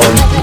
on